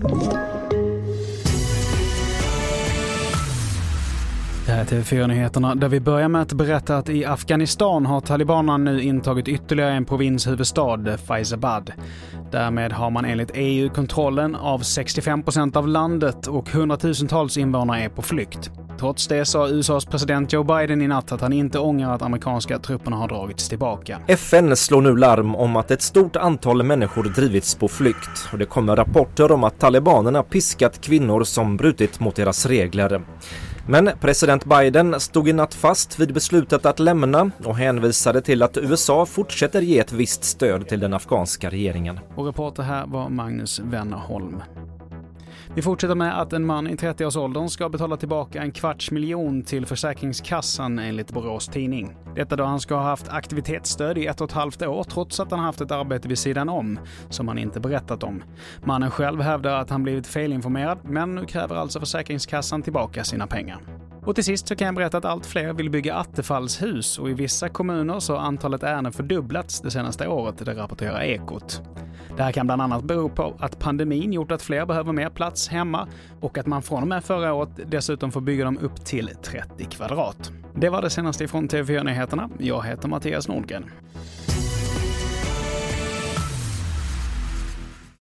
Det Eh, här är TV4-nyheterna där vi börjar med att berätta att i Afghanistan har talibanerna nu intagit ytterligare en provinshuvudstad, Faizabad. Därmed har man enligt EU kontrollen av 65% av landet och hundratusentals invånare är på flykt. Trots det sa USAs president Joe Biden i natt att han inte ångrar att amerikanska trupperna har dragits tillbaka. FN slår nu larm om att ett stort antal människor drivits på flykt och det kommer rapporter om att talibanerna piskat kvinnor som brutit mot deras regler. Men president Biden stod i natt fast vid beslutet att lämna och hänvisade till att USA fortsätter ge ett visst stöd till den afghanska regeringen. Och reporter här var Magnus Wennerholm. Vi fortsätter med att en man i 30-årsåldern ska betala tillbaka en kvarts miljon till Försäkringskassan enligt Borås Tidning. Detta då han ska ha haft aktivitetsstöd i ett och ett halvt år trots att han haft ett arbete vid sidan om, som han inte berättat om. Mannen själv hävdar att han blivit felinformerad, men nu kräver alltså Försäkringskassan tillbaka sina pengar. Och till sist så kan jag berätta att allt fler vill bygga attefallshus och i vissa kommuner så har antalet ärenden fördubblats det senaste året, det rapporterar Ekot. Det här kan bland annat bero på att pandemin gjort att fler behöver mer plats hemma och att man från och med förra året dessutom får bygga dem upp till 30 kvadrat. Det var det senaste ifrån TV4 Nyheterna. Jag heter Mattias Nordgren.